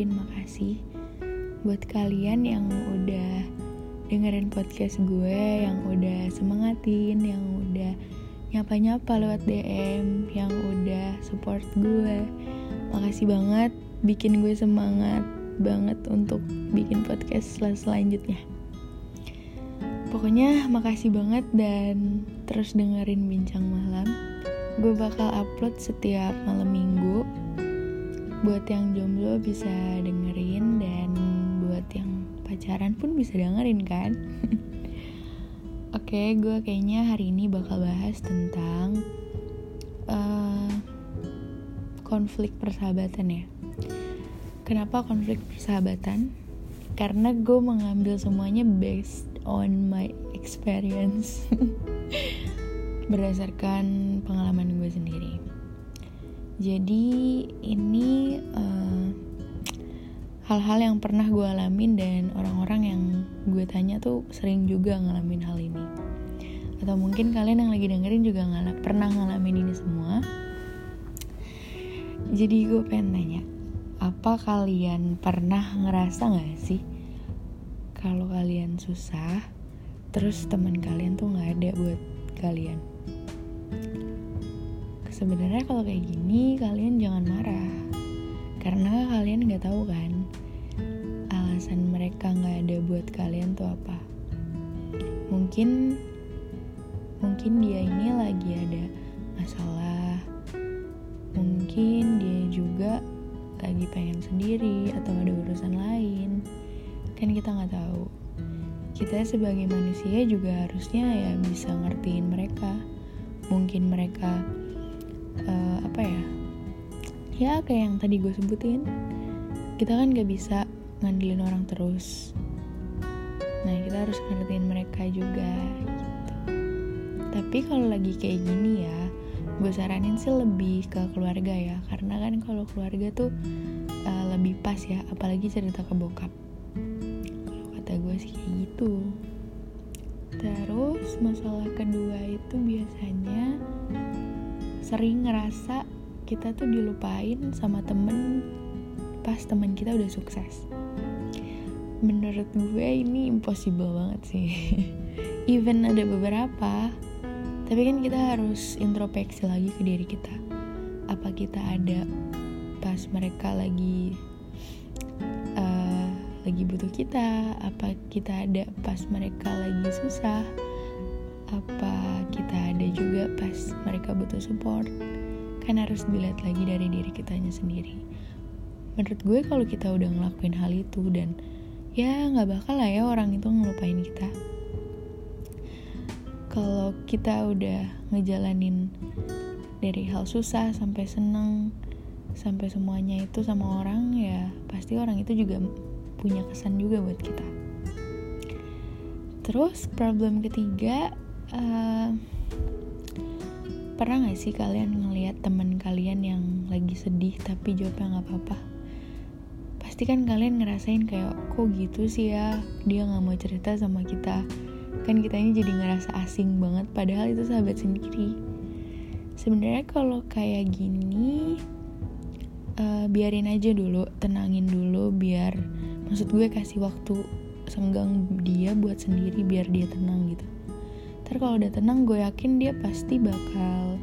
ngucapin makasih buat kalian yang udah dengerin podcast gue, yang udah semangatin, yang udah nyapa-nyapa lewat DM, yang udah support gue. Makasih banget bikin gue semangat banget untuk bikin podcast sel selanjutnya. Pokoknya makasih banget dan terus dengerin bincang malam. Gue bakal upload setiap malam minggu buat yang jomblo bisa dengerin dan buat yang pacaran pun bisa dengerin kan? Oke okay, gue kayaknya hari ini bakal bahas tentang uh, konflik persahabatan ya. Kenapa konflik persahabatan? Karena gue mengambil semuanya based on my experience. Berdasarkan pengalaman gue sendiri jadi ini eh, hal-hal yang pernah gue alamin dan orang-orang yang gue tanya tuh sering juga ngalamin hal ini. Atau mungkin kalian yang lagi dengerin juga ngalap pernah ngalamin ini semua. Jadi gue pengen nanya apa kalian pernah ngerasa gak sih kalau kalian susah terus teman kalian tuh nggak ada buat kalian sebenarnya kalau kayak gini kalian jangan marah. Karena kalian nggak tahu kan alasan mereka nggak ada buat kalian tuh apa. Mungkin mungkin dia ini lagi ada masalah. Mungkin dia juga lagi pengen sendiri atau ada urusan lain. Kan kita nggak tahu. Kita sebagai manusia juga harusnya ya bisa ngertiin mereka. Mungkin mereka uh, apa ya? Ya kayak yang tadi gue sebutin. Kita kan gak bisa ngandelin orang terus. Nah kita harus ngertiin mereka juga gitu. Tapi kalau lagi kayak gini ya gue saranin sih lebih ke keluarga ya. Karena kan kalau keluarga tuh uh, lebih pas ya apalagi cerita ke bokap. Kalau kata gue sih kayak gitu. Terus masalah kedua itu biasanya sering ngerasa kita tuh dilupain sama temen pas temen kita udah sukses. Menurut gue ini impossible banget sih. Even ada beberapa tapi kan kita harus introspeksi lagi ke diri kita. Apa kita ada pas mereka lagi uh, lagi butuh kita? Apa kita ada pas mereka lagi susah? Apa kita ada juga pas mereka butuh support. Kan harus dilihat lagi dari diri kitanya sendiri. Menurut gue kalau kita udah ngelakuin hal itu dan ya nggak bakal lah ya orang itu ngelupain kita. Kalau kita udah ngejalanin dari hal susah sampai seneng sampai semuanya itu sama orang ya pasti orang itu juga punya kesan juga buat kita. Terus problem ketiga uh, pernah gak sih kalian ngeliat teman kalian yang lagi sedih tapi jawabnya nggak apa-apa? Pasti kan kalian ngerasain kayak kok gitu sih ya? Dia nggak mau cerita sama kita. Kan kita ini jadi ngerasa asing banget padahal itu sahabat sendiri. Sebenarnya kalau kayak gini uh, biarin aja dulu tenangin dulu biar maksud gue kasih waktu senggang dia buat sendiri biar dia tenang gitu ntar kalau udah tenang gue yakin dia pasti bakal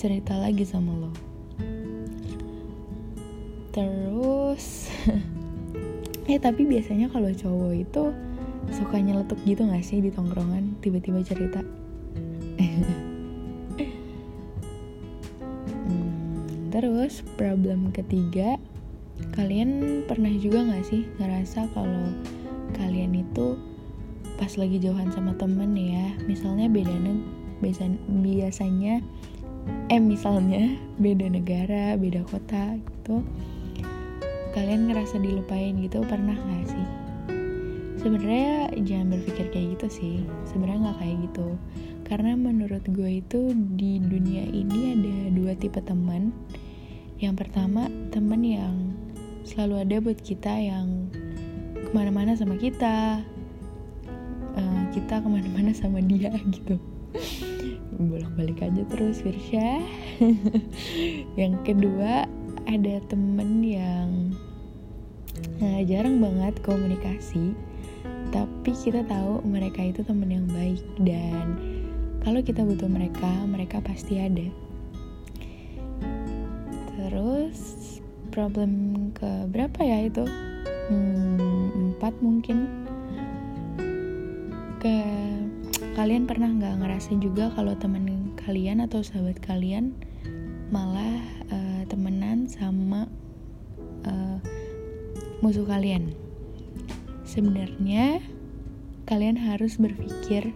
cerita lagi sama lo. Terus eh tapi biasanya kalau cowok itu suka nyeletuk gitu gak sih di tongkrongan? Tiba-tiba cerita? Hmm, terus problem ketiga kalian pernah juga gak sih ngerasa kalau kalian itu pas lagi jauhan sama temen ya misalnya beda neg biasanya eh misalnya beda negara beda kota gitu kalian ngerasa dilupain gitu pernah gak sih? Sebenarnya jangan berpikir kayak gitu sih sebenarnya nggak kayak gitu. Karena menurut gue itu di dunia ini ada dua tipe teman yang pertama teman yang selalu ada buat kita yang ke mana-mana sama kita kita ke mana-mana sama dia gitu. Bolak-balik aja terus Firsya yang kedua ada temen yang nah, jarang banget komunikasi tapi kita tahu mereka itu temen yang baik dan kalau kita butuh mereka mereka pasti ada. Terus problem ke berapa ya itu? Hmm, empat mungkin ke kalian pernah nggak ngerasain juga kalau teman kalian atau sahabat kalian malah uh, temenan sama uh, musuh kalian? Sebenarnya kalian harus berpikir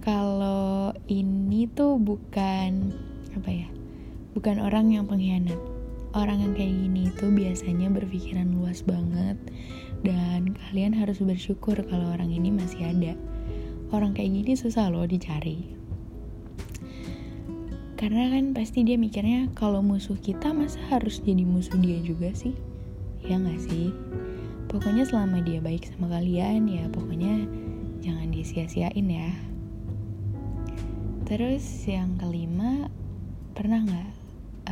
kalau ini tuh bukan apa ya bukan orang yang pengkhianat. Orang yang kayak gini itu biasanya berpikiran luas banget dan kalian harus bersyukur kalau orang ini masih ada. Orang kayak gini susah loh dicari. Karena kan pasti dia mikirnya kalau musuh kita masa harus jadi musuh dia juga sih? Ya gak sih? Pokoknya selama dia baik sama kalian ya pokoknya jangan disia-siain ya. Terus yang kelima pernah nggak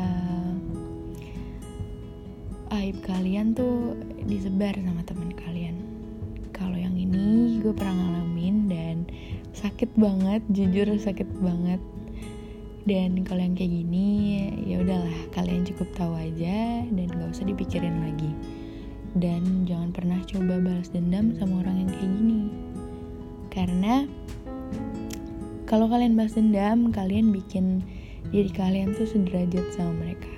uh, aib kalian tuh disebar sama teman kalian? Kalau yang ini gue pernah ngalamin dan sakit banget, jujur sakit banget. Dan kalau yang kayak gini ya udahlah kalian cukup tahu aja dan gak usah dipikirin lagi dan jangan pernah coba balas dendam sama orang yang kayak gini karena kalau kalian balas dendam kalian bikin diri kalian tuh sederajat sama mereka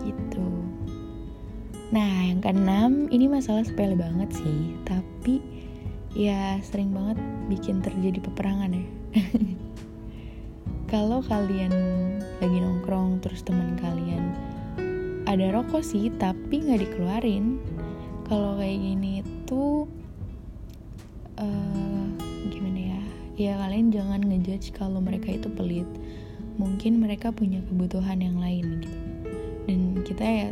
gitu nah yang keenam ini masalah sepele banget sih. Tapi ya sering banget bikin terjadi peperangan ya. Kalau kalian lagi nongkrong terus teman kalian ada rokok sih tapi nggak dikeluarin kalau kayak gini tuh uh, gimana ya? Ya kalian jangan ngejudge kalau mereka itu pelit. Mungkin mereka punya kebutuhan yang lain gitu. Dan kita ya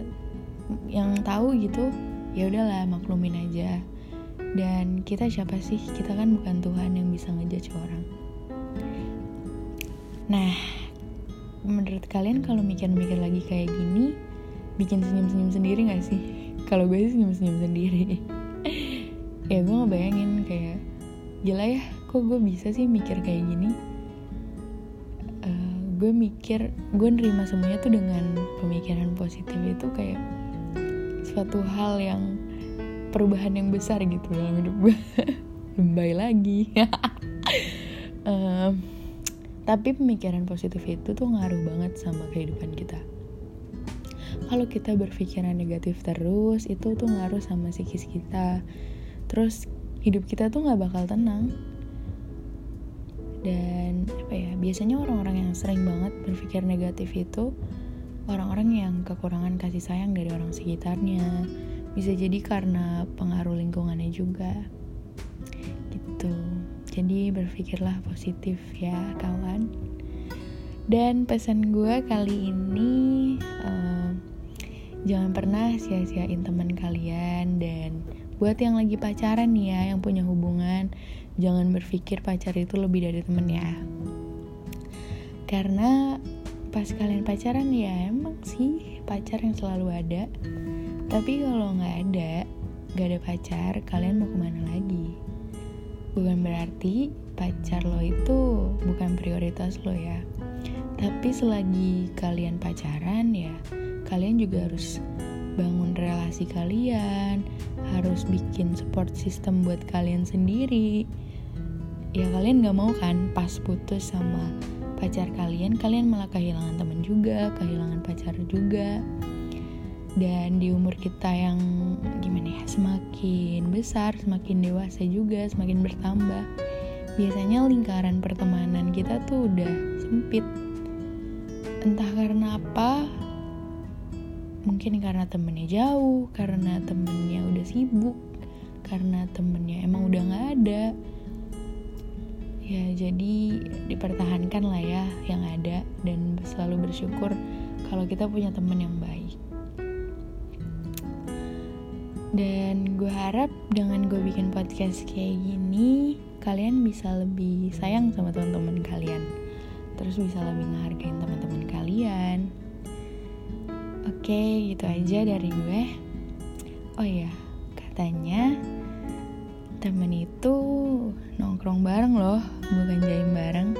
yang tahu gitu ya udahlah maklumin aja dan kita siapa sih kita kan bukan Tuhan yang bisa ngejudge orang nah menurut kalian kalau mikir-mikir lagi kayak gini bikin senyum-senyum sendiri gak sih? Kalau gue sih senyum-senyum sendiri. ya gue ngebayangin kayak gila ya, kok gue bisa sih mikir kayak gini? Uh, gue mikir, gue nerima semuanya tuh dengan pemikiran positif itu kayak suatu hal yang perubahan yang besar gitu dalam hidup gue. Lebay lagi. uh, tapi pemikiran positif itu tuh ngaruh banget sama kehidupan kita kalau kita berpikiran negatif terus itu tuh ngaruh sama psikis kita terus hidup kita tuh nggak bakal tenang dan apa ya biasanya orang-orang yang sering banget berpikir negatif itu orang-orang yang kekurangan kasih sayang dari orang sekitarnya. Bisa jadi karena pengaruh lingkungannya juga. Gitu. Jadi berpikirlah positif ya kawan. Dan pesan gue kali ini uh, Jangan pernah sia-siain teman kalian. Dan buat yang lagi pacaran nih ya, yang punya hubungan, jangan berpikir pacar itu lebih dari temen ya. Karena pas kalian pacaran ya emang sih pacar yang selalu ada. Tapi kalau nggak ada, nggak ada pacar, kalian mau ke mana lagi? Bukan berarti pacar lo itu bukan prioritas lo ya. Tapi selagi kalian pacaran ya, kalian juga harus bangun relasi kalian, harus bikin support system buat kalian sendiri. Ya kalian gak mau kan pas putus sama pacar kalian, kalian malah kehilangan teman juga, kehilangan pacar juga. Dan di umur kita yang gimana ya, semakin besar, semakin dewasa juga, semakin bertambah. Biasanya lingkaran pertemanan kita tuh udah sempit. Entah karena apa, mungkin karena temennya jauh karena temennya udah sibuk karena temennya emang udah nggak ada ya jadi dipertahankan lah ya yang ada dan selalu bersyukur kalau kita punya temen yang baik. Dan gue harap dengan gue bikin podcast kayak gini kalian bisa lebih sayang sama teman-teman kalian. Terus bisa lebih menghargai teman-teman kalian. Oke, gitu aja dari gue. Oh iya, katanya temen itu nongkrong bareng loh, bukan jaim bareng.